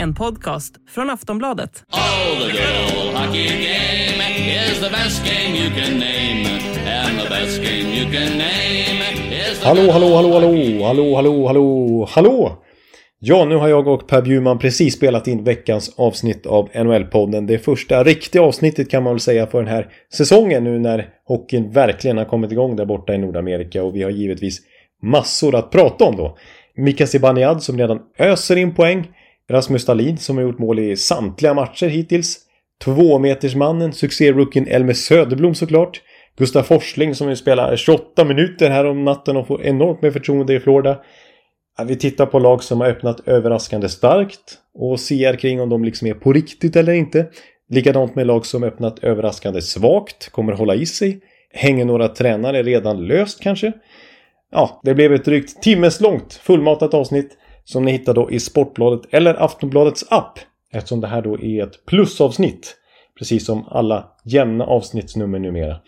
En podcast från Aftonbladet. Oh, the good old hockey game is the best game you can name. And the best game you can name is the Hallå, hallå, hallå, hallå, hallå, hallå, hallå, hallå! Ja, nu har jag och Per Bjurman precis spelat in veckans avsnitt av NHL-podden. Det första riktiga avsnittet kan man väl säga för den här säsongen nu när hockeyn verkligen har kommit igång där borta i Nordamerika och vi har givetvis massor att prata om då. Mika Zibanejad som redan öser in poäng. Rasmus Dahlin som har gjort mål i samtliga matcher hittills. Tvåmetersmannen, succérookien Elmer Söderblom såklart. Gustav Forsling som ju spelar 28 minuter här om natten och får enormt med förtroende i Florida. Vi tittar på lag som har öppnat överraskande starkt och ser kring om de liksom är på riktigt eller inte. Likadant med lag som öppnat överraskande svagt, kommer hålla i sig. Hänger några tränare redan löst kanske? Ja, det blev ett drygt timmes långt fullmatat avsnitt som ni hittar då i Sportbladet eller Aftonbladets app. Eftersom det här då är ett plusavsnitt. Precis som alla jämna avsnittsnummer numera.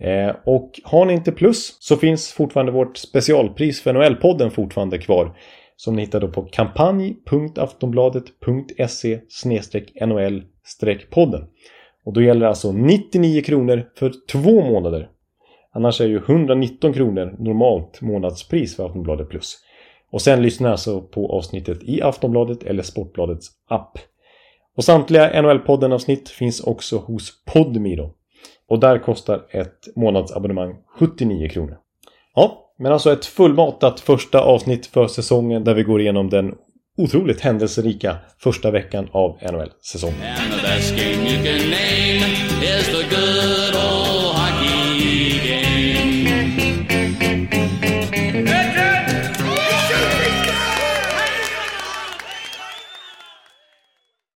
Eh, och har ni inte plus så finns fortfarande vårt specialpris för NHL-podden fortfarande kvar. Som ni hittar då på kampanj.aftonbladet.se NHL-podden. Och då gäller det alltså 99 kronor för två månader. Annars är ju 119 kronor normalt månadspris för Aftonbladet Plus. Och sen lyssna alltså på avsnittet i Aftonbladet eller Sportbladets app. Och samtliga NHL-podden avsnitt finns också hos Podmi då. Och där kostar ett månadsabonnemang 79 kronor. Ja, men alltså ett fullmatat första avsnitt för säsongen där vi går igenom den otroligt händelserika första veckan av NHL-säsongen.